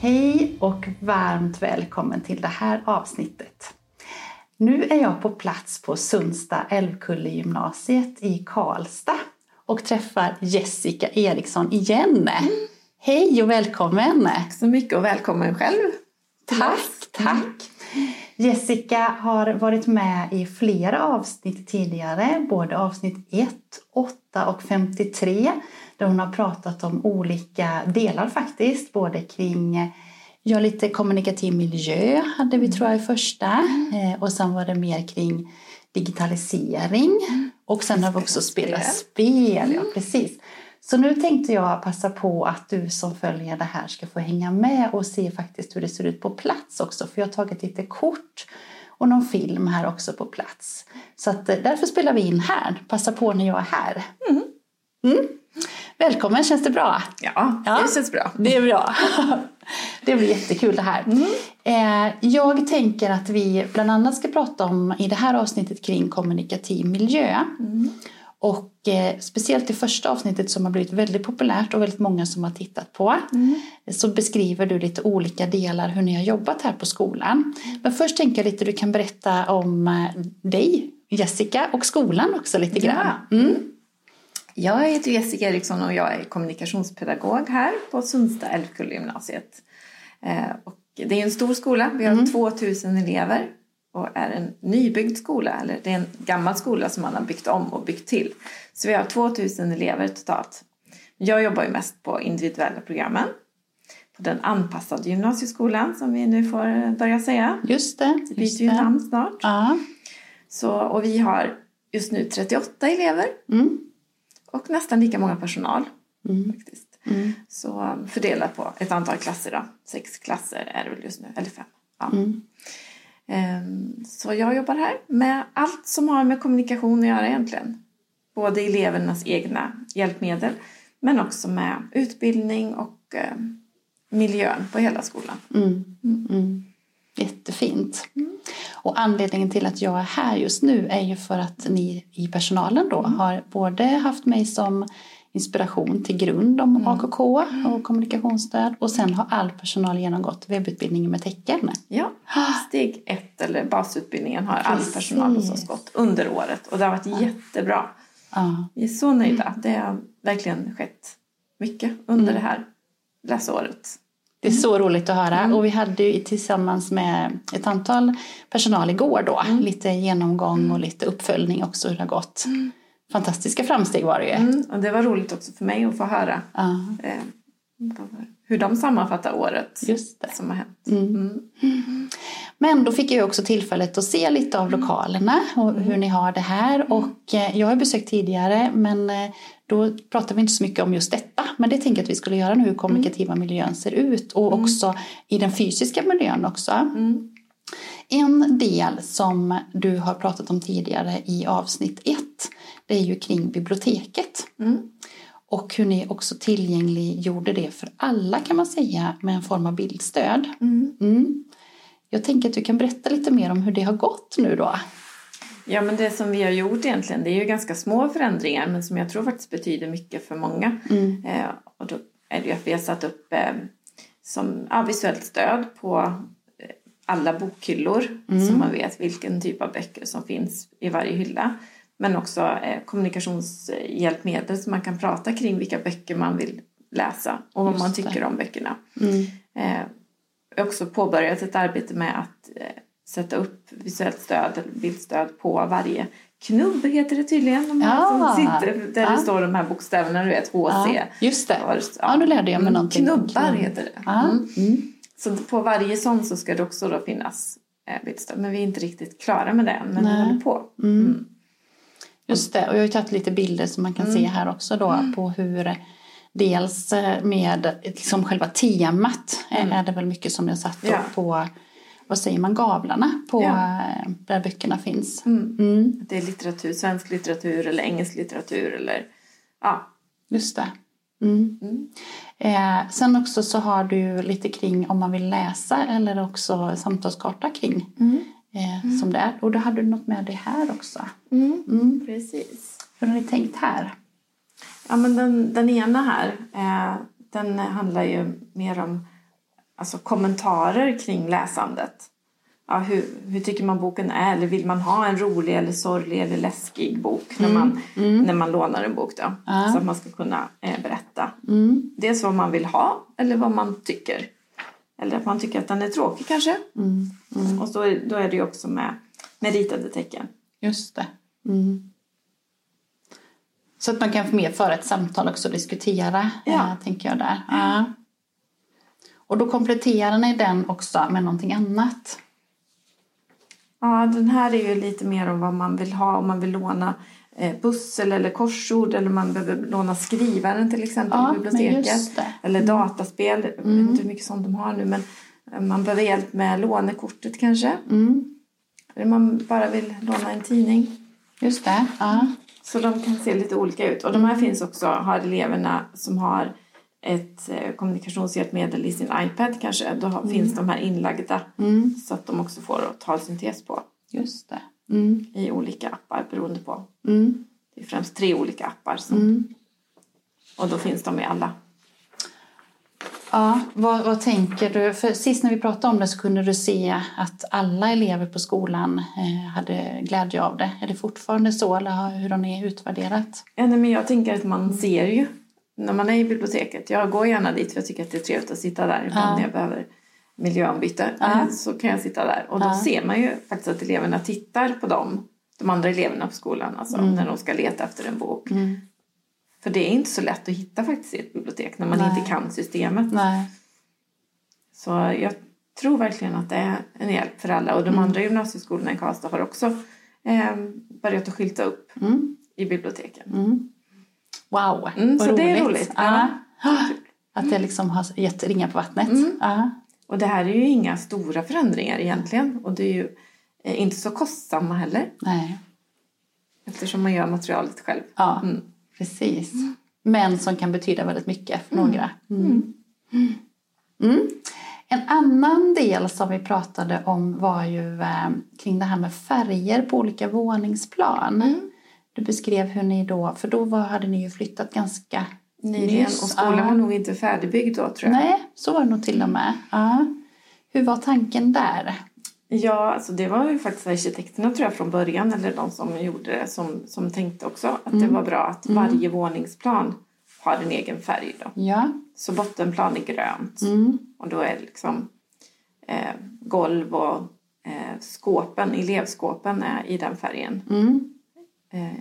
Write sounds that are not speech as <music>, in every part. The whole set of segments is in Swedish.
Hej och varmt välkommen till det här avsnittet. Nu är jag på plats på Sundsta Älvkulle gymnasiet i Karlstad och träffar Jessica Eriksson igen. Mm. Hej och välkommen! Tack så mycket och välkommen själv! Tack, tack! Jessica har varit med i flera avsnitt tidigare, både avsnitt 1, 8 och 53 där hon har pratat om olika delar faktiskt, både kring Ja, lite kommunikativ miljö hade vi tror jag i första mm. och sen var det mer kring digitalisering mm. och sen har vi också spelat spel. Ja, mm. precis. Så nu tänkte jag passa på att du som följer det här ska få hänga med och se faktiskt hur det ser ut på plats också. För jag har tagit lite kort och någon film här också på plats. Så att eh, därför spelar vi in här. Passa på när jag är här. Mm. Mm. Välkommen, känns det bra? Ja, ja, det känns bra. Det är bra. <laughs> Det blir jättekul det här. Mm. Eh, jag tänker att vi bland annat ska prata om i det här avsnittet kring kommunikativ miljö. Mm. Och eh, speciellt i första avsnittet som har blivit väldigt populärt och väldigt många som har tittat på mm. så beskriver du lite olika delar hur ni har jobbat här på skolan. Men först tänker jag lite du kan berätta om eh, dig, Jessica, och skolan också lite grann. Ja. Jag heter Jessica Eriksson och jag är kommunikationspedagog här på Sundsta Älvkulla gymnasiet. Eh, och det är en stor skola, vi har mm. 2000 elever och är en nybyggd skola, eller det är en gammal skola som man har byggt om och byggt till. Så vi har 2000 elever totalt. Jag jobbar ju mest på individuella programmen. På den anpassade gymnasieskolan som vi nu får börja säga. Just det. Det byter ju namn snart. Ja. Så, och vi har just nu 38 elever. Mm. Och nästan lika många personal. Mm. Faktiskt. Mm. Så fördelat på ett antal klasser då. Sex klasser är det väl just nu, eller fem. Ja. Mm. Ehm, så jag jobbar här med allt som har med kommunikation att göra egentligen. Både elevernas egna hjälpmedel men också med utbildning och ehm, miljön på hela skolan. Mm. Mm. Jättefint. Mm. Och anledningen till att jag är här just nu är ju för att ni i personalen då mm. har både haft mig som inspiration till grund om mm. AKK och kommunikationsstöd och sen har all personal genomgått webbutbildningen med tecken. Ja, steg ett eller basutbildningen har all personal hos oss gått under året och det har varit ja. jättebra. Ja. Vi är så nöjda. Det har verkligen skett mycket under mm. det här läsåret. Det är så roligt att höra. Mm. Och vi hade ju tillsammans med ett antal personal igår då mm. lite genomgång och mm. lite uppföljning också hur det har gått. Mm. Fantastiska framsteg var det ju. Mm. Och det var roligt också för mig att få höra eh, hur de sammanfattar året som har hänt. Mm. Men då fick jag också tillfället att se lite av lokalerna och hur ni har det här. Och eh, jag har besökt tidigare men eh, då pratar vi inte så mycket om just detta, men det tänker jag att vi skulle göra nu, hur kommunikativa mm. miljön ser ut och mm. också i den fysiska miljön också. Mm. En del som du har pratat om tidigare i avsnitt ett, det är ju kring biblioteket. Mm. Och hur ni också tillgängliggjorde det för alla kan man säga med en form av bildstöd. Mm. Mm. Jag tänker att du kan berätta lite mer om hur det har gått nu då. Ja, men det som vi har gjort egentligen, det är ju ganska små förändringar men som jag tror faktiskt betyder mycket för många. Mm. Eh, och då är det ju att vi har satt upp eh, som ja, visuellt stöd på eh, alla bokhyllor mm. så man vet vilken typ av böcker som finns i varje hylla. Men också eh, kommunikationshjälpmedel så man kan prata kring vilka böcker man vill läsa och vad Just man tycker det. om böckerna. Mm. Har också påbörjat ett arbete med att eh, sätta upp visuellt stöd eller bildstöd på varje knubb heter det tydligen. De ja. som sitter, där ja. det står de här bokstäverna, du vet HC. Ja, just det. Ja, ja nu lärde jag mig någonting. Knubbar heter det. Mm. Mm. Så på varje sån så ska det också då finnas eh, bildstöd. Men vi är inte riktigt klara med det än, men vi håller på. Mm. mm. Just det, och jag har ju tagit lite bilder som man kan se mm. här också då mm. på hur dels eh, med liksom själva temat mm. är det väl mycket som har satt ja. på vad säger man, gavlarna på ja. Eh, där böckerna finns. Mm. Mm. Det är litteratur, svensk litteratur eller engelsk litteratur eller ja. Just det. Mm. mm. Eh, sen också så har du lite kring om man vill läsa eller också samtalskarta kring mm. eh, mm. som det är. Och då hade du något med det här också. Precis. Hur har ni tänkt här? Ja men den, den ena här eh, den handlar ju mer om alltså kommentarer kring läsandet. Ja, hur, hur tycker man boken är? Eller vill man ha en rolig eller sorglig eller läskig bok när, mm. man, mm. när man lånar en bok? Då? Ja. Så att man ska kunna eh, berätta. Mm. Dels vad man vill ha eller vad man tycker. Eller att man tycker att den är tråkig kanske. Mm. Mm. Och så, då är det ju också med, med ritade tecken. Just det. Mm. Så att man kan få med föra ett samtal också och diskutera, ja. äh, tänker jag där. Ja. Och då kompletterar ni den också med någonting annat. Ja, den här är ju lite mer om vad man vill ha, om man vill låna eh, pussel eller korsord eller man behöver låna skrivaren till exempel ja, i biblioteket. Eller mm. dataspel, jag vet mm. inte hur mycket sånt de har nu men eh, man behöver hjälp med lånekortet kanske. Mm. Eller man bara vill låna en tidning. Just det, ja. Så de kan se lite olika ut. Och de här mm. finns också, har eleverna som har ett eh, kommunikationshjälpmedel i sin iPad kanske, då mm. finns de här inlagda mm. så att de också får talsyntes på. Just det. Mm. I olika appar beroende på. Mm. Det är främst tre olika appar. Som, mm. och då finns de i alla. Ja, vad, vad, tänker du? För sist när vi pratade om det så kunde du se att alla elever på skolan eh, hade glädje av det. Är det fortfarande så eller hur har ni utvärderat? Ja, nej, men jag tänker att man ser ju när man är i biblioteket. Jag går gärna dit för jag tycker att det är trevligt att sitta där ibland ja. när jag behöver miljöombyte. Ja. Så kan jag sitta där och då ja. ser man ju faktiskt att eleverna tittar på dem, de andra eleverna på skolan, alltså mm. när de ska leta efter en bok. Mm. För det är inte så lätt att hitta faktiskt i ett bibliotek när man Nej. inte kan systemet. Nej. Så jag tror verkligen att det är en hjälp för alla och de mm. andra gymnasieskolorna i Karlstad har också eh, börjat att skylta upp mm. i biblioteken. Mm. Wow, mm, så roligt. det är roligt. Ja. Att det liksom har gett ringar på vattnet. Mm. Ja. Och det här är ju inga stora förändringar egentligen. Och det är ju eh, inte så kostsamma heller. Nej. Eftersom man gör materialet själv. Ja, mm. precis. Men som kan betyda väldigt mycket för mm. några. Mm. Mm. En annan del som vi pratade om var ju eh, kring det här med färger på olika våningsplan. Mm. Du beskrev hur ni då, för då var, hade ni ju flyttat ganska nyligen och skolan var nog inte färdigbyggd då tror jag. Nej, så var det nog till och med. Ja. Hur var tanken där? Ja, alltså det var ju faktiskt arkitekterna tror jag från början, eller de som gjorde det, som, som tänkte också att mm. det var bra att mm. varje våningsplan har en egen färg. Då. Ja. Så bottenplan är grönt mm. och då är liksom eh, golv och eh, skåpen, elevskåpen är i den färgen. Mm eh,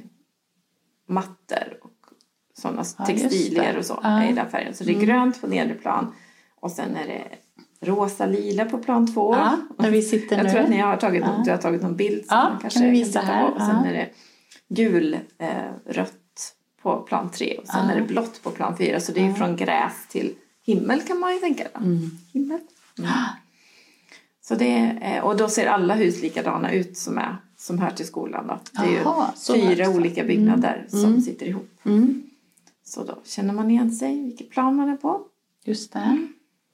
mattor och sådana ja, textilier och så ja. i den färgen. Så det är mm. grönt på nedre plan och sen är det rosa lila på plan två. Ja, där vi sitter Jag nu. tror att ni har tagit, ja. du har tagit någon bild som ja, man kanske kan vi visa kan här. på. Och sen är det gul, eh, rött på plan tre och sen är det blått på plan fyra. Så det är från gräs till himmel kan man ju tänka. Mm. Himmel. Mm. Så det, eh, och då ser alla hus likadana ut som är som hör till skolan. Då. Det är Aha, fyra olika byggnader mm. som mm. sitter ihop. Mm. Så då känner man igen sig, vilket plan man är på. Just det.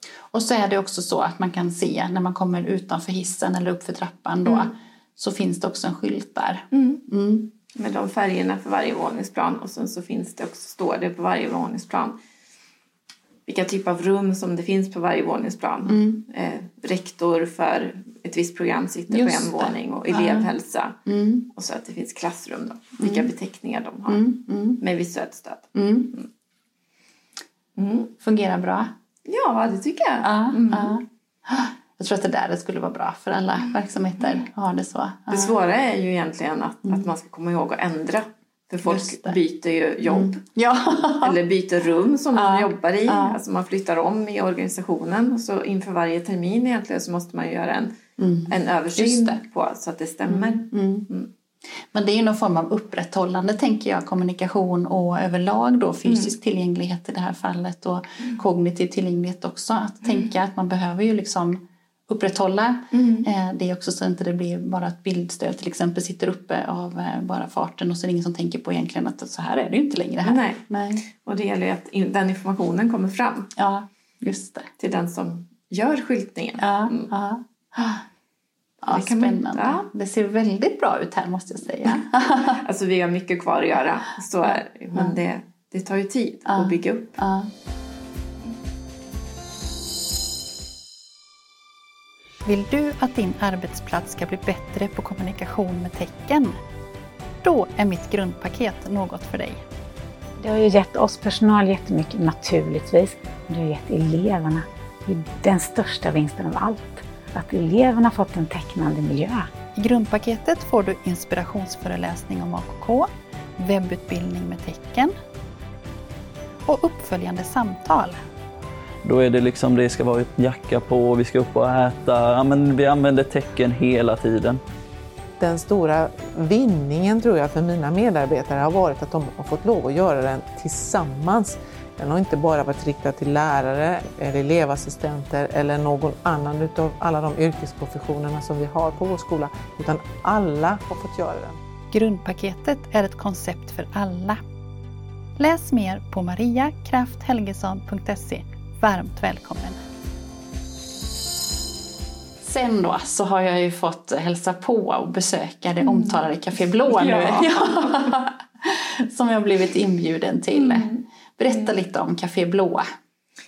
Mm. Och så är det också så att man kan se när man kommer utanför hissen eller uppför trappan då mm. så finns det också en skylt där. Mm. Med de färgerna för varje våningsplan och sen så finns det också, står det på varje våningsplan vilka typer av rum som det finns på varje våningsplan. Mm. Eh, rektor för ett visst program sitter Just på en det. våning och elevhälsa. Mm. Och så att det finns klassrum då, vilka mm. beteckningar de har mm. Mm. med visuellt stöd. Mm. Fungerar bra? Ja, det tycker jag. Ja, ja. Jag tror att det där skulle vara bra för alla verksamheter att ha det så. Det svåra är ju egentligen att, att man ska komma ihåg att ändra för folk byter ju jobb. Mm. Ja. Eller byter rum som ja. de jobbar i. Ja. Alltså man flyttar om i organisationen. Så inför varje termin egentligen så måste man göra en, mm. en översyn på så att det stämmer. Men det är ju någon form av upprätthållande, tänker jag, kommunikation och överlag då fysisk mm. tillgänglighet i det här fallet och mm. kognitiv tillgänglighet också. Att mm. tänka att man behöver ju liksom upprätthålla mm. eh, det också så att det inte blir bara ett bildstöd till exempel sitter uppe av eh, bara farten och så är det ingen som tänker på egentligen att så här är det ju inte längre här. Nej. Nej. Och det gäller ju att den informationen kommer fram. Ja, just det. Till den som gör skyltningen. Ja, mm. ja. Ja, det spännande. ja. Det ser väldigt bra ut här måste jag säga. <laughs> alltså vi har mycket kvar att göra, så är Men ja. det, det tar ju tid ja. att bygga upp. Ja. Vill du att din arbetsplats ska bli bättre på kommunikation med tecken? Då är mitt grundpaket något för dig. Det har ju gett oss personal jättemycket naturligtvis. Det har gett eleverna den största vinsten av allt att eleverna fått en tecknande miljö. I grundpaketet får du inspirationsföreläsning om AKK, webbutbildning med tecken och uppföljande samtal. Då är det liksom, det ska vara ett jacka på, vi ska upp och äta, ja, men vi använder tecken hela tiden. Den stora vinningen tror jag för mina medarbetare har varit att de har fått lov att göra den tillsammans den har inte bara varit riktad till lärare, eller elevassistenter eller någon annan utav alla de yrkesprofessionerna som vi har på vår skola, utan alla har fått göra den. Grundpaketet är ett koncept för alla. Läs mer på mariakrafthelgesson.se. Varmt välkommen! Sen då så har jag ju fått hälsa på och besöka det mm. omtalade Café Blå nu. Ja. <laughs> Som jag blivit inbjuden till. Mm. Berätta mm. lite om Café Blå.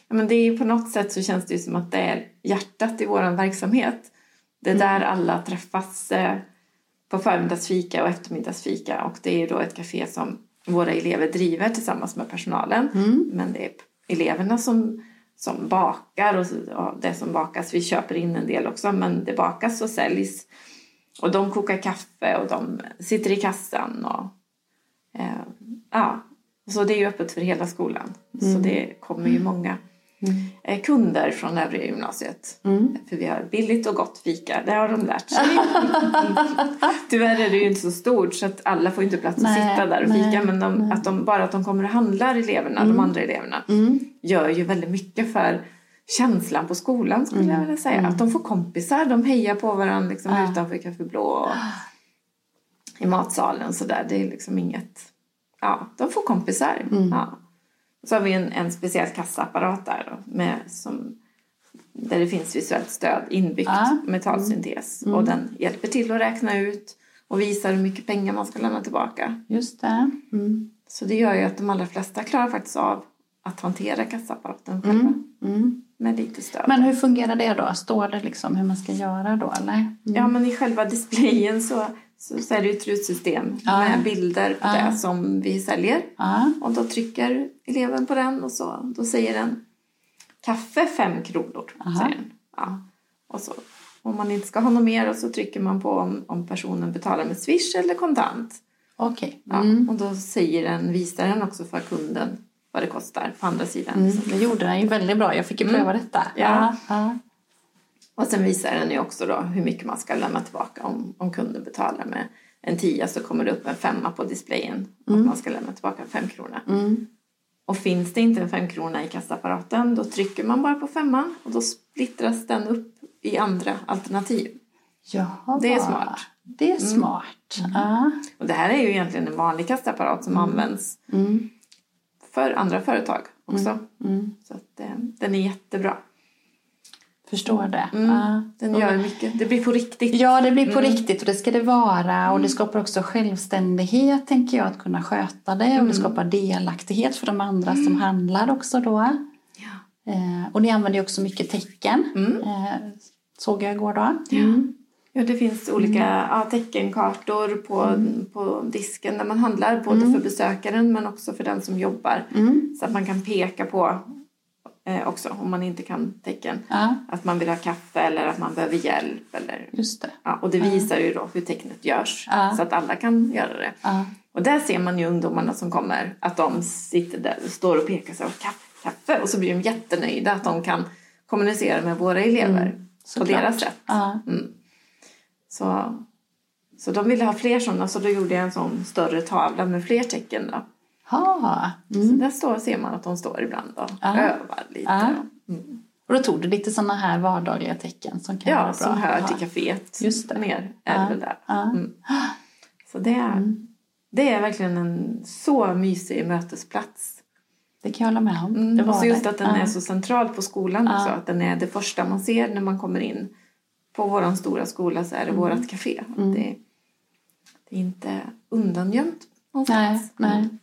Ja, men det är på något sätt så känns det som att det är hjärtat i vår verksamhet. Det är mm. där alla träffas eh, på förmiddagsfika och eftermiddagsfika och det är då ett café som våra elever driver tillsammans med personalen. Mm. Men det är eleverna som, som bakar och, och det som bakas, vi köper in en del också, men det bakas och säljs. Och de kokar kaffe och de sitter i kassan och eh, ja, så det är ju öppet för hela skolan. Mm. Så det kommer ju många mm. Eh, kunder från övriga gymnasiet. Mm. För vi har billigt och gott fika, det har de lärt sig. <laughs> Tyvärr är det ju inte så stort så att alla får inte plats nej, att sitta där och nej, fika. Men de, att de, bara att de kommer och handlar, eleverna, de mm. andra eleverna, mm. gör ju väldigt mycket för känslan på skolan skulle jag vilja säga. Att de får kompisar, de hejar på varandra liksom, ja. utanför Café Blå och i matsalen sådär. Det är liksom inget ja, de får kompisar. Mm. Ja. Så har vi en, en speciell kassaapparat där då, med, som, där det finns visuellt stöd inbyggt ah. med talsyntes. Mm. Och den hjälper till att räkna ut och visar hur mycket pengar man ska lämna tillbaka. Just det. Mm. Så det gör ju att de allra flesta klarar faktiskt av att hantera kassaapparaten själva. Mm. mm. Med lite stöd. Men hur fungerar det då? Står det liksom hur man ska göra då eller? Ja mm. men i själva displayen så så, är det ett rutsystem ja. med bilder på ja. det som vi säljer. Ja. Och då trycker eleven på den och så, då säger den kaffe fem kronor. Säger den. Ja. Och så, om man inte ska ha något mer och så trycker man på om, om personen betalar med swish eller kontant. Okej. Okay. Mm. Och då säger den, visar den också för kunden vad det kostar på andra sidan. Mm. det gjorde den ju väldigt bra. Jag fick ju pröva mm. detta. Ja. Och sen visar den ju också då hur mycket man ska lämna tillbaka om, om kunden betalar med en tia så kommer det upp en femma på displayen mm. och man ska lämna tillbaka en femkrona. Mm. Och finns det inte en femkrona i kassaapparaten då trycker man bara på femman och då splittras den upp i andra alternativ. Jaha, det är smart. Det är mm. smart. Mm. Ah. Och det här är ju egentligen en vanlig kassaapparat som mm. används mm. för andra företag också. Så att, eh, den är jättebra. Förstår det. Mm. Ja. Den gör mycket. Det blir på riktigt. Ja, det blir på mm. riktigt och det ska det vara. Och det mm. skapar också självständighet, tänker jag, att kunna sköta det. Och det mm. skapar delaktighet för de andra som mm. handlar också då. Ja. Eh, och ni använder också mycket tecken. Eh, såg jag igår då. Ja. Ja, det finns olika ja, teckenkartor på, mm. på disken där man handlar både mm. för besökaren men också för den som jobbar. Mm. Så att man kan peka på eh, också om man inte kan tecken. Ja. Att man vill ha kaffe eller att man behöver hjälp. Eller, Just det. Ja, och det visar ju då hur tecknet görs så att alla kan göra det. Och där ser man ju ungdomarna som kommer att de sitter där och står och pekar sig kaffe, kaffe och så blir de jättenöjda att de kan kommunicera med våra elever mm, på deras sätt. Mm. Så, Så de ville ha fler sådana så då gjorde jag en sån större tavla med fler tecken då. Ha. Så där står, ser man att de står ibland och Ja. övar lite. Ja. Och då tog du lite sådana här vardagliga tecken som kan vara Ja, bra som hör till kaféet. Just det. Mer är det väl där. Mm. Så det är, det är verkligen en så mysig mötesplats. Det kan jag hålla med om. Mm. Det och så just att den är så central på skolan också. Att den är det första man ser när man kommer in. På vår stora skola så är det Mm. vårt café. Det, det är inte undangömt någonstans. Nej, nej.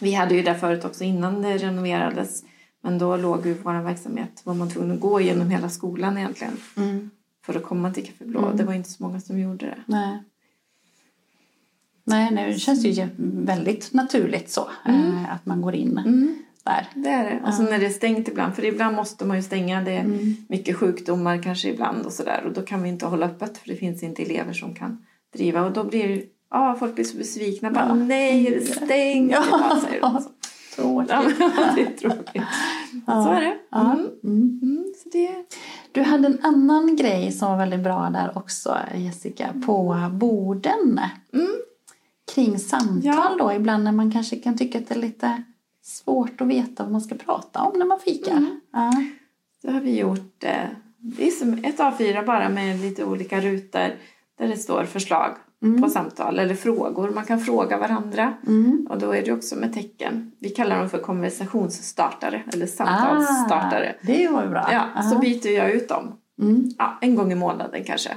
Mm. Vi hade ju det förut också innan det renoverades. Men då låg ju vår verksamhet, var man tvungen att gå igenom hela skolan egentligen. Mm. För att komma till Café Blå. Det var inte så många som gjorde det. Nej. Nej, nej, det känns ju väldigt naturligt så. eh, Att man går in där. Det är det. Och så när det är stängt ibland. För ibland måste man ju stänga. Det är Mm. mycket sjukdomar kanske ibland och sådär. Och då kan vi inte hålla öppet. För det finns inte elever som kan driva. Och då blir det, ja, folk blir så besvikna. Bara, Nej, är det stängt? Ja. säger de så. <laughs> Tråkigt. Ja, det är tråkigt. Så är det. Mm. Mm. Så det Du hade en annan grej som var väldigt bra där också, Jessica, på borden. Kring samtal Ja. då, ibland när man kanske kan tycka att det är lite svårt att veta vad man ska prata om när man fikar. Ja. Då har vi gjort eh, det är som ett A4 bara med lite olika rutor där det står förslag på samtal eller frågor. Man kan fråga varandra och då är det också med tecken. Vi kallar dem för konversationsstartare eller samtalsstartare. Ah, det var ju bra. Ja, så byter jag ut dem. Ja, en gång i månaden kanske.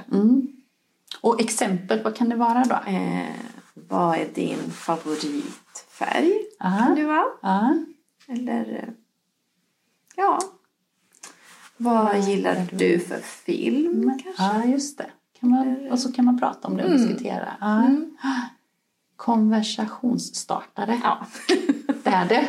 Och exempel, vad kan det vara då? Eh, vad är din favoritfärg? Ah. Kan det vara. Ja. Eller eh, ja. Vad gillar du för film kanske? Ja, just det. Kan man, och så kan man prata om det och diskutera. Ja. Konversationsstartare. Ja. <laughs> Det är det.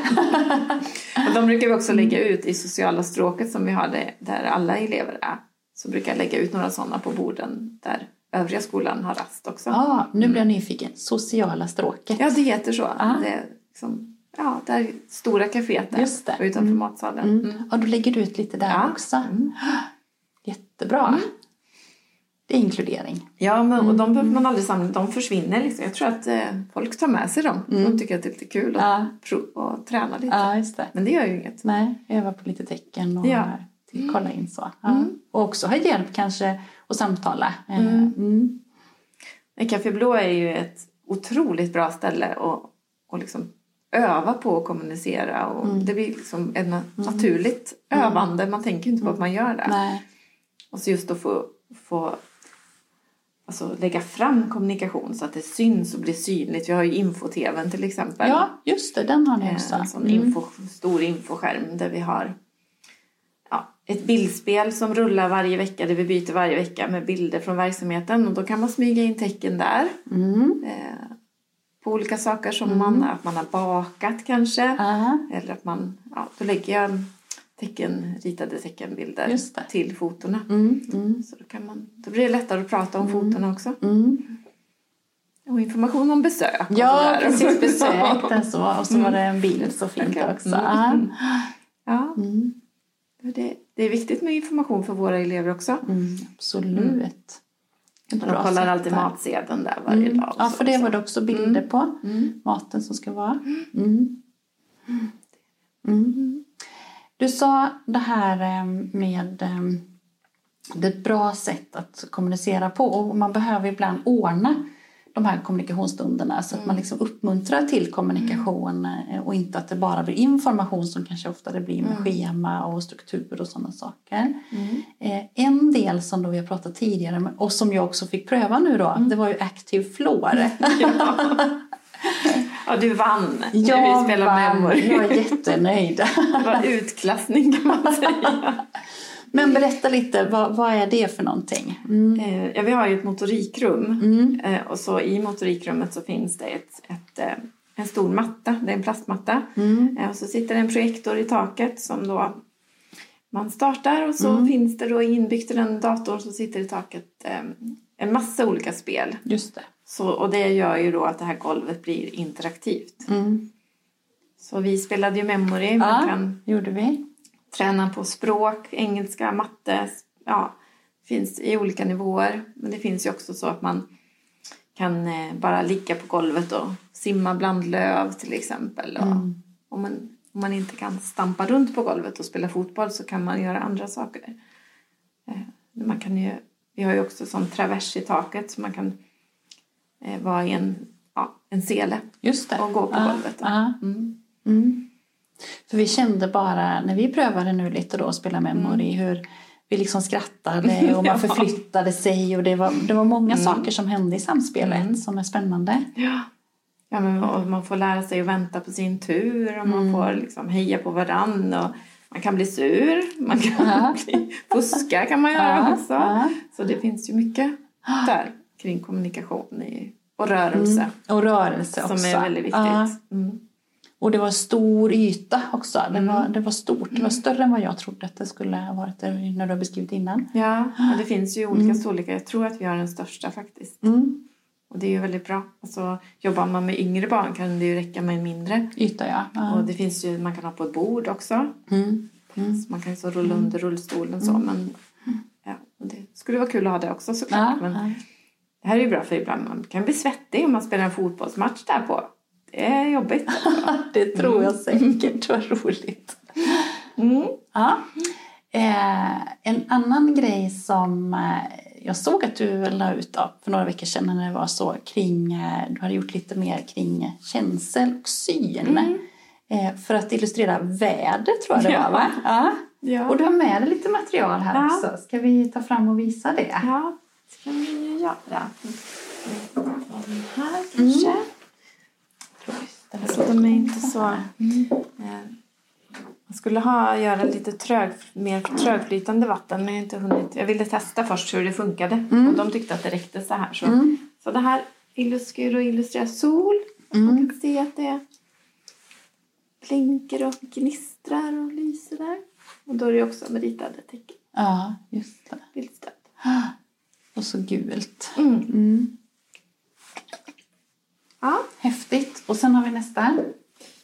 Och <laughs> de brukar vi också lägga ut i sociala stråket som vi har det, där alla elever är. Så brukar jag lägga ut några sådana på borden där övriga skolan har rast också. Ja, nu blir jag nyfiken. Sociala stråket. Ja, det heter så. Det är liksom, ja, där stora kaféet är Just det. utanför matsalen. Mm. Ja, du lägger ut lite där Ja. också. <gasps> Jättebra. Det är inkludering. Ja, men, och de behöver man aldrig samla. De försvinner liksom. Jag tror att eh, folk tar med sig dem. De tycker att det är lite kul att Ja. prova och träna lite. Ja, just det. Men det gör ju inget. Nej, öva på lite tecken och Ja. till, kolla in så. Ja. Och också ha hjälp kanske att samtala. Eh, Mm. Men Café Blå är ju ett otroligt bra ställe att och liksom öva på att kommunicera. Och Det blir liksom ett na- naturligt övande. Man tänker inte på att man gör det. Nej. Och så just att få, få alltså, lägga fram kommunikation så att det syns och blir synligt. Vi har ju info-tvn till exempel. Ja, just det. Den har ni Eh, också. En sån info, stor infoskärm där vi har ja, ett bildspel som rullar varje vecka, där vi byter varje vecka med bilder från verksamheten. Och då kan man smyga in tecken där. Mm. Eh, på olika saker som man, att man har bakat kanske. Ja. Eller att man, ja, då lägger jag tecken, ritade teckenbilder till fotona. Mm. Mm. Så då, kan man, då blir det lättare att prata om fotona också. Mm. Och information om besök. och Ja, precis. Besökten <laughs> så. Och så var det en bild så fint Okej. också. Mm. Ja. Ja. Mm. Det, det är viktigt med information för våra elever också. Mm, absolut. De kollar alltid där. matsedeln där varje Mm. dag. och Ja, för det också. var det också bilder på. Maten som ska vara. Mm. Mm. Du sa det här eh, med eh, det är ett bra sätt att kommunicera på och man behöver ibland ordna de här kommunikationsstunderna så att man liksom uppmuntrar till kommunikation eh, och inte att det bara blir information som kanske ofta det blir med schema och struktur och sådana saker. Eh, En del som då vi har pratat tidigare och som jag också fick pröva nu då, det var ju Active Floor. <laughs> <laughs> Ja, du vann när vi Jag spelade vann, memory. jag är jättenöjd. Det var utklassning kan man säga. <laughs> Men berätta lite, vad, vad är det för någonting? Mm. Eh, Ja, vi har ju ett motorikrum. Eh, Och så i motorikrummet så finns det ett, ett, eh, en stor matta. Det är en plastmatta. Eh, Och så sitter en projektor i taket som då man startar och så finns det då inbyggt i den datorn som sitter i taket en massa olika spel. Just det. Så, och det gör ju då att det här golvet blir interaktivt. Mm. Så vi spelade ju memory. Man Ja, kan gjorde vi. träna på språk, engelska, matte. Ja, finns i olika nivåer. Men det finns ju också så att man kan eh, bara ligga på golvet och simma bland löv till exempel. Och om, man, om man inte kan stampa runt på golvet och spela fotboll så kan man göra andra saker. Eh, man kan ju, vi har ju också sån travers i taket så man kan vara i en, ja, en sele Just det. och gå på Ja, golvet. ja. Mm. Mm. För vi kände bara när vi prövade nu lite då att spela memory Mm. hur vi liksom skrattade <laughs> och man förflyttade sig och det var, det var många Mm. saker som hände i samspelet som är spännande. Ja. Ja, men och man får lära sig att vänta på sin tur och man får liksom heja på varann och man kan bli sur, man kan Ja. <laughs> bli, fuska kan man göra Ja, också. ja. Så det finns ju mycket där kring kommunikation i, och rörelse Och rörelse också. som är väldigt viktigt. Ja. Mm. Och det var stor yta också. Det var, det var stort. Det var större än vad jag trodde att det skulle ha varit när du har beskrivit innan. Ja, och det finns ju olika storlekar. Jag tror att vi har den största faktiskt. Mm. Och det är ju väldigt bra. Alltså, jobbar man med yngre barn kan det ju räcka med en mindre. Yta ja. ja. Och det finns ju, man kan ha på ett bord också. Mm. Så man kan ju så rulla under rullstolen så. Men, ja, det skulle vara kul att ha det också såklart. Ja, Men. Det här är ju bra för ibland man kan bli svettig om man spelar en fotbollsmatch där på. Det är jobbigt. <laughs> Det tror jag säkert. Vad roligt. Mm. Ja. Eh, en annan grej som eh, jag såg att du la ut då, för några veckor sedan när det var så kring, eh, du hade gjort lite mer kring känsel och syn. Eh, för att illustrera väder tror jag det var Ja. va? Ja. Ja. Och du har med dig lite material här Ja. också. Ska vi ta fram och visa det? Ja, ska vi ju göra. Den här kanske. Så de är inte så... Eh, Jag skulle ha, göra lite trög, mer trögflytande vatten men jag har inte hunnit. Jag ville testa först hur det funkade och de tyckte att det räckte så här. Så, så det här illus- ska ju då illustrera sol. Man kan se att det blinker och gnistrar och lyser där. Och då är det också med ritade tecken. Ja, just det. Bildstöd. Och så gult. Mm. Mm. Ja. Häftigt. Och sen har vi nästa.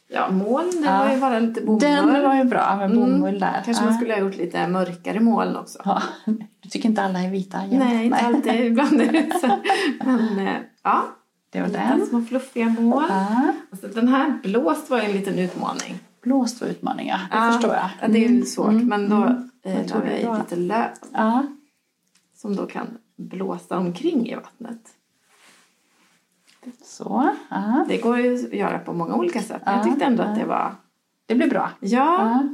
Ja, moln, det Ja. var ju bara lite bomull. Den var ju bra med bomull där. Kanske ja. man skulle ha gjort lite mörkare moln också. Ja, <laughs> du tycker inte alla är vita? jämt? Nej, inte alltid. <laughs> Ibland är det så. Men eh, ja, Det var den. små fluffiga moln. Ja. Och så den här blåst var ju en liten utmaning. Blåst var utmaning, ja. Det Ja, förstår jag. Ja, det är ju Mm, svårt. mm, Men då mm. eh, Jag la det jag är i bra. lite löv Ja, som då kan blåsa omkring i vattnet. så. Ja. Det går ju att göra på många olika sätt. Men jag Ja, tyckte ändå att det var... Det blir bra. Ja. Ja.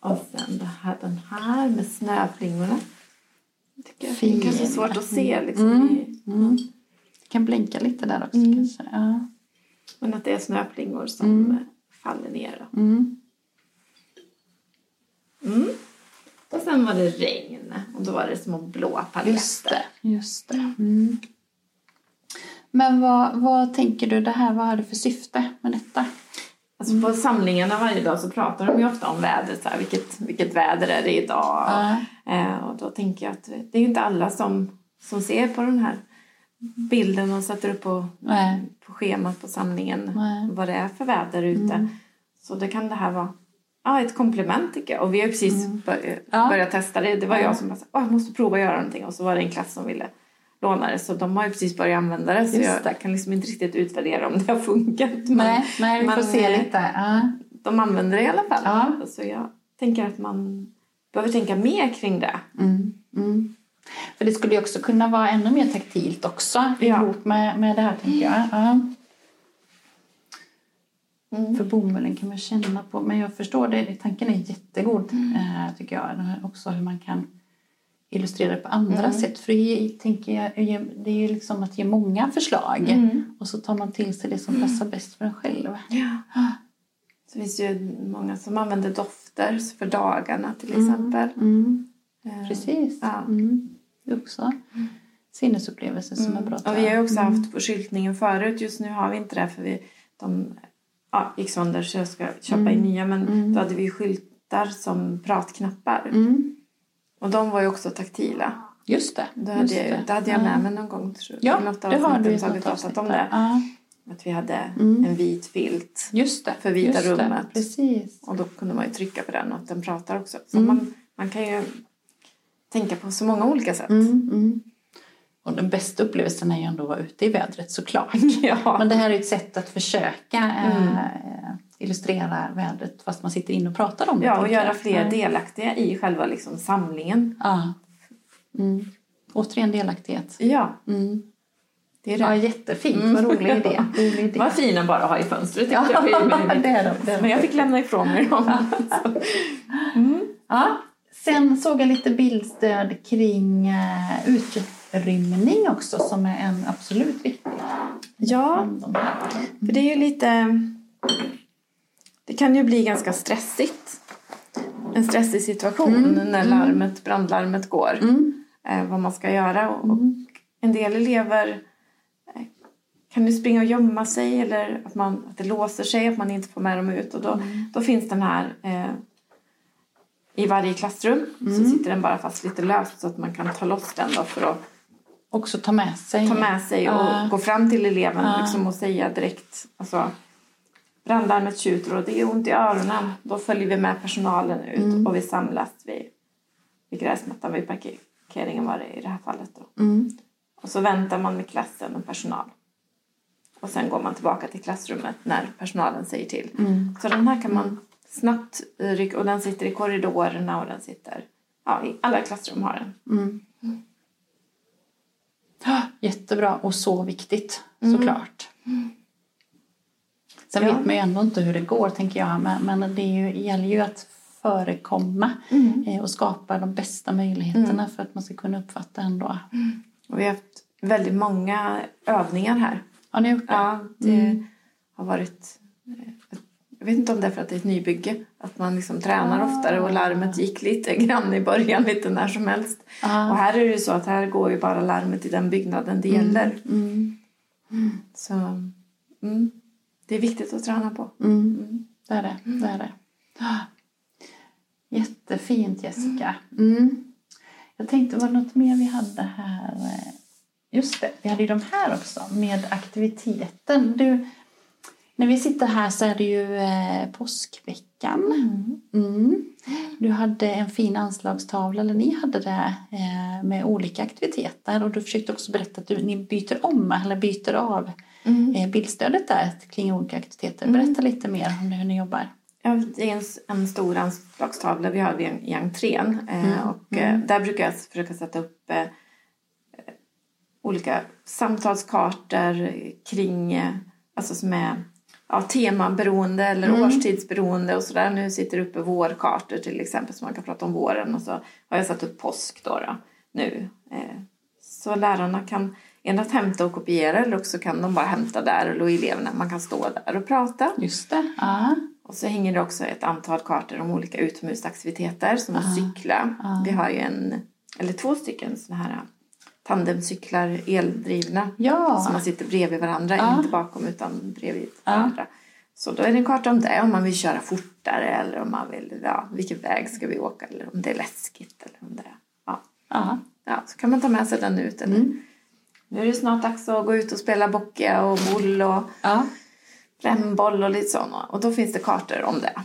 Och sen det här, den här med snöflingorna. Jag tycker det Fin. är kanske svårt att se liksom. Mm. Mm. Det kan blinka lite där också Mm. kanske. Ja. Men att det är snöflingor som Mm. faller ner. Mm. Mm. Och sen var det regn och då var det små blå paletter. Just det. Just det. Mm. Men vad, vad tänker du det här, vad har det för syfte med detta? Alltså på samlingarna varje dag så pratar de ju ofta om vädret. Så här, vilket, vilket väder är det idag? Ja. Eh, och då tänker jag att det är ju inte alla som, som ser på den här bilden och sätter upp på, på schemat på samlingen vad det är för väder ute. Så då kan det här vara ja, ett komplement tycker jag. Och vi har precis bör, Ja. börjat testa det. Det var jag som bara "Åh, jag måste prova att göra någonting. Och så var det en klass som ville låna det. Så de har ju precis börjat använda det. Så det. jag kan liksom inte riktigt utvärdera om det har funkat. Men, Nej, nej, vi får men, se eh, lite. Ja. de använder det i alla fall. Ja. Så jag tänker att man behöver tänka mer kring det. Mm. Mm. För det skulle ju också kunna vara ännu mer taktilt också Ja. ihop med, med det här tänker jag. Ja. Mm. För bomullen kan man känna på. Men jag förstår det, tanken är jättegod eh, tycker jag. Också hur man kan illustrera det på andra Mm. sätt. För det tänker jag, det är ju liksom att ge många förslag. Mm. Och så tar man till sig det som passar bäst för en själv. Ja. Så finns det ju många som använder dofter för dagarna till exempel. Mm. Eh, Precis. Ja. Mm. Det också sinnesupplevelser som är bra. Och vi har ju också haft på skyltningen förut. Just nu har vi inte det för vi, de ja, gick sönder så jag ska köpa in nya. Men då hade vi skyltar som pratknappar. Mm. Och de var ju också taktila. Just det. Det hade, jag, det hade jag med mig någon gång. Tror jag. I Ja, något det har avsnitt du i har vi något pratat om det. Ja, Att vi hade Mm. en vit filt. just det. För vita just det. rummet. Precis. Och då kunde man ju trycka på den och den pratar också. Så Mm. man, man kan ju tänka på så många olika sätt. Mm, mm. Och den bästa upplevelsen är ju ändå att vara ute i vädret såklart. <laughs> Ja. Men det här är ett sätt att försöka Mm. eh, illustrera vädret fast man sitter inne och pratar om det. Ja, och göra fler Ja. delaktiga i själva liksom samlingen. Ja. Mm. Återigen delaktighet. Ja, Mm. det är Ja, det. jättefint. Vad rolig idé. <laughs> Rolig idé. Vad fina bara att ha i fönstret Ja, jag. <laughs> det är de. Det är. Men jag fick lämna ifrån mig dem. Ja. Sen såg jag lite bildstöd kring eh, utrymning också som är en absolut viktig. Ja, för det är ju lite... Det kan ju bli ganska stressigt. En stressig situation när larmet, brandlarmet går. Mm. Eh, vad man ska göra. Och, och en del elever eh, kan ju springa och gömma sig eller att, man, att det låser sig, att man inte får med dem ut. Och då, då finns den här eh, i varje klassrum. Så sitter den bara fast lite löst så att man kan ta loss den då för att Också ta med sig. ta med sig och Ja. gå fram till eleven Ja. liksom, och säga direkt alltså, brandlarmet tjuter och det är ont i öronen. Då följer vi med personalen ut Mm. och vi samlas vid, vid gräsmattan vid parkeringen var det i det här fallet. Då. Mm. Och så väntar man med klassen och personal. Och sen går man tillbaka till klassrummet när personalen säger till. Mm. Så den här kan man snabbt rycka och den sitter i korridorerna och den sitter ja, i alla klassrum har den. Mm. Ja, Jättebra och så viktigt såklart. Sen Ja. vet man ju ändå inte hur det går tänker jag. Men, men det är ju, gäller ju att förekomma eh, och skapa de bästa möjligheterna för att man ska kunna uppfatta ändå. Och vi har haft väldigt många övningar här. Har ni gjort det? Ja, det har varit... Jag vet inte om det är för att det är ett nybygge. Att man liksom tränar oftare och larmet gick lite <laughs> grann i början, lite när som helst. Ah. Och här är det så att här går ju bara larmet i den byggnaden det gäller. Mm. Så mm, det är viktigt att träna på. Mm. Det är det. det, är det. Ah. <gasps> Jättefint Jessica. Mm. Jag tänkte, var det något mer vi hade här? Just det, vi hade ju de här också med aktiviteten. Du, när vi sitter här så är det ju eh, påskveckan. Mm. Du hade en fin anslagstavla, eller ni hade det, eh, med olika aktiviteter. Och du försökte också berätta att du, ni byter om, eller byter av eh, bildstödet där kring olika aktiviteter. Berätta lite mer om hur ni jobbar. Ja, det är en, en stor anslagstavla vi har i, entrén. Eh, och, eh, där brukar jag försöka sätta upp eh, olika samtalskartor kring, eh, alltså som är ja, temaberoende eller årstidsberoende och sådär. Nu sitter det uppe vårkartor till exempel så man kan prata om våren och så har jag satt upp påsk då, då nu. Eh, så lärarna kan endast hämta och kopiera eller också kan de bara hämta där eller eleverna man kan stå där och prata. Just det. Ja. Och så hänger det också ett antal kartor om olika utomhusaktiviteter som att cykla. Vi har ju en, eller två stycken sådana här tandemcyklar eldrivna. Ja. Som man sitter bredvid varandra, Ja. inte bakom utan bredvid varandra. Så då är det en karta om det, om man vill köra fortare eller om man vill, ja, vilken väg ska vi åka eller om det är läskigt eller om det är, ja. Ja. ja så kan man ta med sig den ut. Eller, Nu är det snart dags att gå ut och spela bocka och boll och Ja. brännboll och lite sådana. Och då finns det kartor om det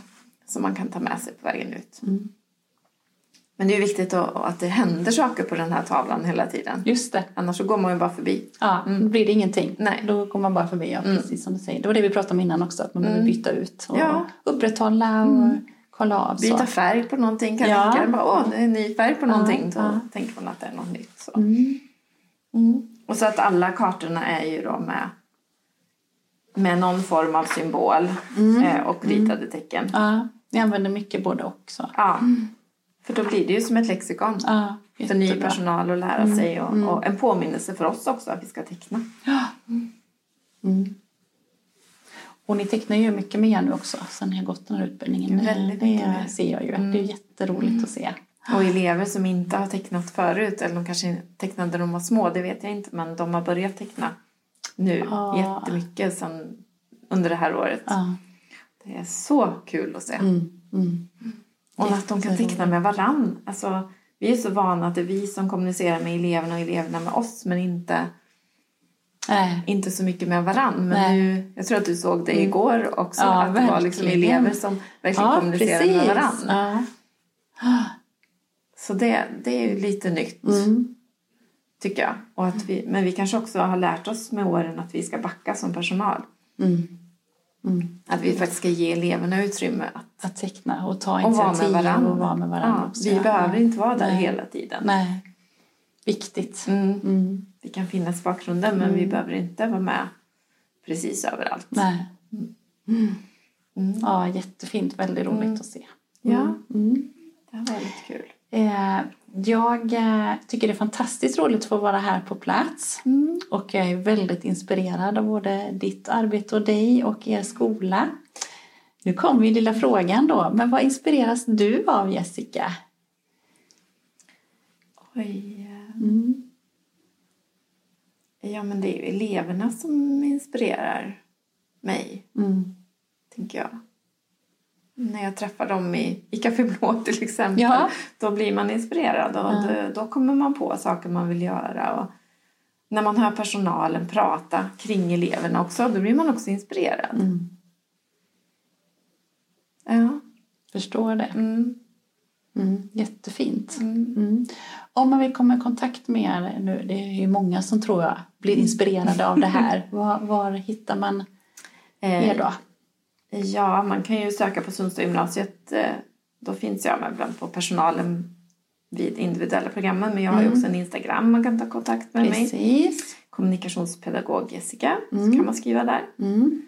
som man kan ta med sig på vägen ut. Men det är viktigt att, det händer saker på den här tavlan hela tiden. Just det. Annars så går man ju bara förbi. Ja, då blir det ingenting. Nej. Då går man bara förbi, ja, precis som du säger. Det var det vi pratade om innan också, att man behöver byta ut och Ja. upprätthålla och kolla av. Byta Så. färg på någonting kan Ja. bara, åh det är en ny färg på någonting. Då ja. tänker man att det är något nytt. Så. Mm. Och så att alla kartorna är ju då med, med någon form av symbol eh, och ritade tecken. Ja, vi använder mycket både och. Så. Ja. För då blir det ju som ett lexikon. Ja, för ny personal att lära sig och, och en påminnelse för oss också att vi ska teckna. Och ni tecknar ju mycket mer nu också sen ni har gått den här utbildningen. Väldigt det mer. ser jag ju. Det är jätteroligt att se. Och elever som inte har tecknat förut eller de kanske tecknade när de var små, det vet jag inte, men de har börjat teckna nu Ja. jättemycket sen, under det här året. Ja. Det är så kul att se. Mm. Mm. Och att de kan teckna med varann. Alltså, vi är så vana att det är vi som kommunicerar med eleverna och eleverna med oss men inte, Nej. inte så mycket med varann. Men Nej. nu, jag tror att du såg det igår också, Ja, att det var liksom elever som verkligen kommunicerade med varann. Ja. Så det, det är ju lite nytt. Mm. Tycker jag. Och att vi, men vi kanske också har lärt oss med åren att vi ska backa som personal. Mm. Att vi faktiskt ska ge eleverna utrymme att Att teckna och ta och vara med initiativ varandra. och vara med varandra ja, också. vi ja. behöver inte vara där Nej. hela tiden. Nej. Viktigt. Mm. Mm. Vi kan finnas bakgrunden men vi behöver inte vara med precis överallt. Nej. Mm. Ja, jättefint. Väldigt roligt att se. Ja, Mm. det var väldigt kul. Eh, jag eh, tycker det är fantastiskt roligt att få vara här på plats. Och jag är väldigt inspirerad av både ditt arbete och dig och er skola. Nu kommer ju lilla frågan då. Men vad inspireras du av Jessica? Oj. eh, Mm. Ja, men det är ju eleverna som inspirerar mig, Mm. tänker jag. När jag träffar dem i, i Café Blå till exempel, Ja. då blir man inspirerad och Ja. då, då kommer man på saker man vill göra. Och när man hör personalen prata kring eleverna också, då blir man också inspirerad. Mm. Ja. Förstår det. Mm. Mm. Jättefint. Mm. Mm. Om man vill komma i kontakt med er nu, det är ju många som tror jag blir inspirerade av det här. <laughs> Var, var hittar man Eh, er då? Ja, man kan ju söka på Sundsta gymnasiet. eh, Då finns jag med bland på personalen vid individuella programmen. Men jag har ju också en Instagram man kan ta kontakt med mig. Precis. Kommunikationspedagog Jessica. Så kan man skriva där. Mm.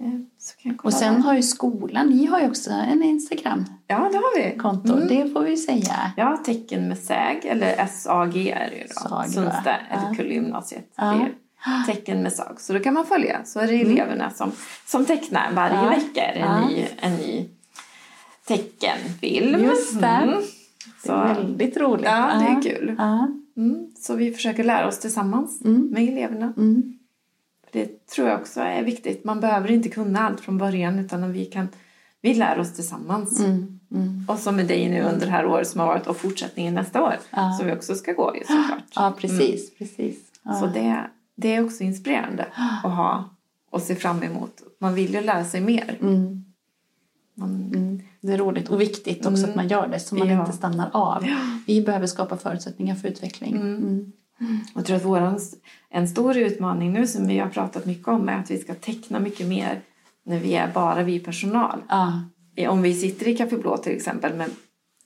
Eh, Så kan jag kolla Och sen där. har ju skolan, ni har ju också en Instagram-konto. Ja, det har vi. Mm. Det får vi säga. Ja, tecken med SÄG, eller SAG är det ju då. SAG? Sundsta Ja. eller Kullgymnasiet. Ja. Det <gasps> tecken med SAG. Så då kan man följa. Så är det eleverna som, som tecknar varje Ja. vecka. En, Ja. ny, en ny teckenfilm. Just det. Mm. Det är Så, väldigt roligt. ja, det är kul. Mm. Så vi försöker lära oss tillsammans Mm. med eleverna. Mm. Det tror jag också är viktigt. Man behöver inte kunna allt från början utan vi kan vi lär oss tillsammans. Mm. Mm. Och som med dig nu under det här året som har varit och fortsättningen nästa år. Ja. Som vi också ska gå ju såklart. <gasps> Ja, precis. precis. Ja. Så det, det är också inspirerande <gasps> att ha och se fram emot. Man vill ju lära sig mer. Mm. Man, Mm. Det är roligt och viktigt också att man gör det så man Ja. inte stannar av. Vi behöver skapa förutsättningar för utveckling. Mm. Jag tror att våran, en stor utmaning nu som vi har pratat mycket om är att vi ska teckna mycket mer när vi är bara vi personal. Ja. Om vi sitter i Café Blå till exempel, men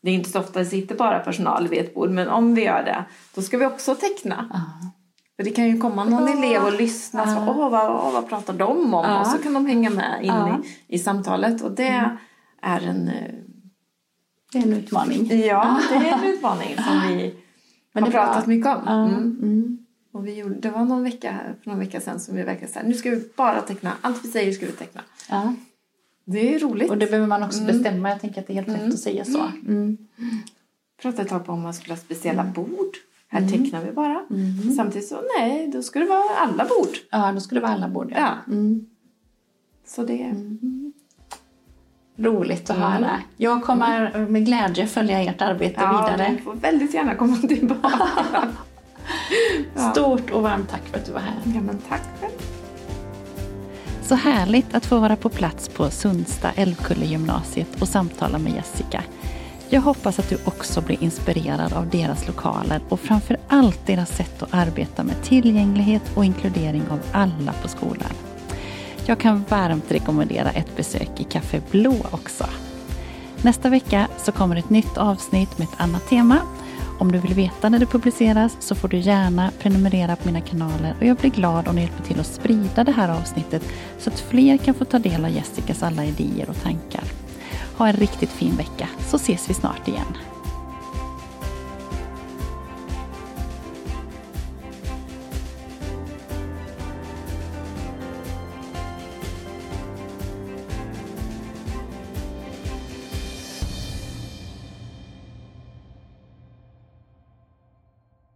det är inte så ofta det sitter bara personal vid ett bord, men om vi gör det, då ska vi också teckna. Ja. För det kan ju komma någon elev och lyssna, så, Ja. åh, vad, åh, vad pratar de om? Ja. Och så kan de hänga med in Ja. i, i samtalet och det är en, eh, Det är en utmaning. ja, det är en utmaning som vi Men har är bra. pratat mycket om. Ja. Mm. Mm. Och vi gjorde, det var någon vecka, här- för någon vecka sedan som vi verkligen sa, nu ska vi bara teckna, allt vi säger ska vi teckna. Ja. Det är roligt. Och det behöver man också Mm. bestämma. Jag tänker att det är helt rätt att säga så. Mm. pratade ett tag på om man skulle ha speciella bord. Här tecknar vi bara. Samtidigt så nej, då ska det vara alla bord. Ja, då skulle det vara alla bord. Ja. Ja. Mm. Så det... Roligt att Mm. höra. Jag kommer med glädje följa ert arbete Ja, vidare. du får väldigt gärna komma tillbaka. <laughs> Ja. Stort och varmt tack för att du var här. ja, men tack själv. Så härligt att få vara på plats på Sundsta Älvkulle-gymnasiet och samtala med Jessica. Jag hoppas att du också blir inspirerad av deras lokaler och framför allt deras sätt att arbeta med tillgänglighet och inkludering av alla på skolan. Jag kan varmt rekommendera ett besök i Café Blå också. Nästa vecka så kommer ett nytt avsnitt med ett annat tema. Om du vill veta när det publiceras så får du gärna prenumerera på mina kanaler och jag blir glad om du hjälper till att sprida det här avsnittet så att fler kan få ta del av Jessicas alla idéer och tankar. Ha en riktigt fin vecka så ses vi snart igen.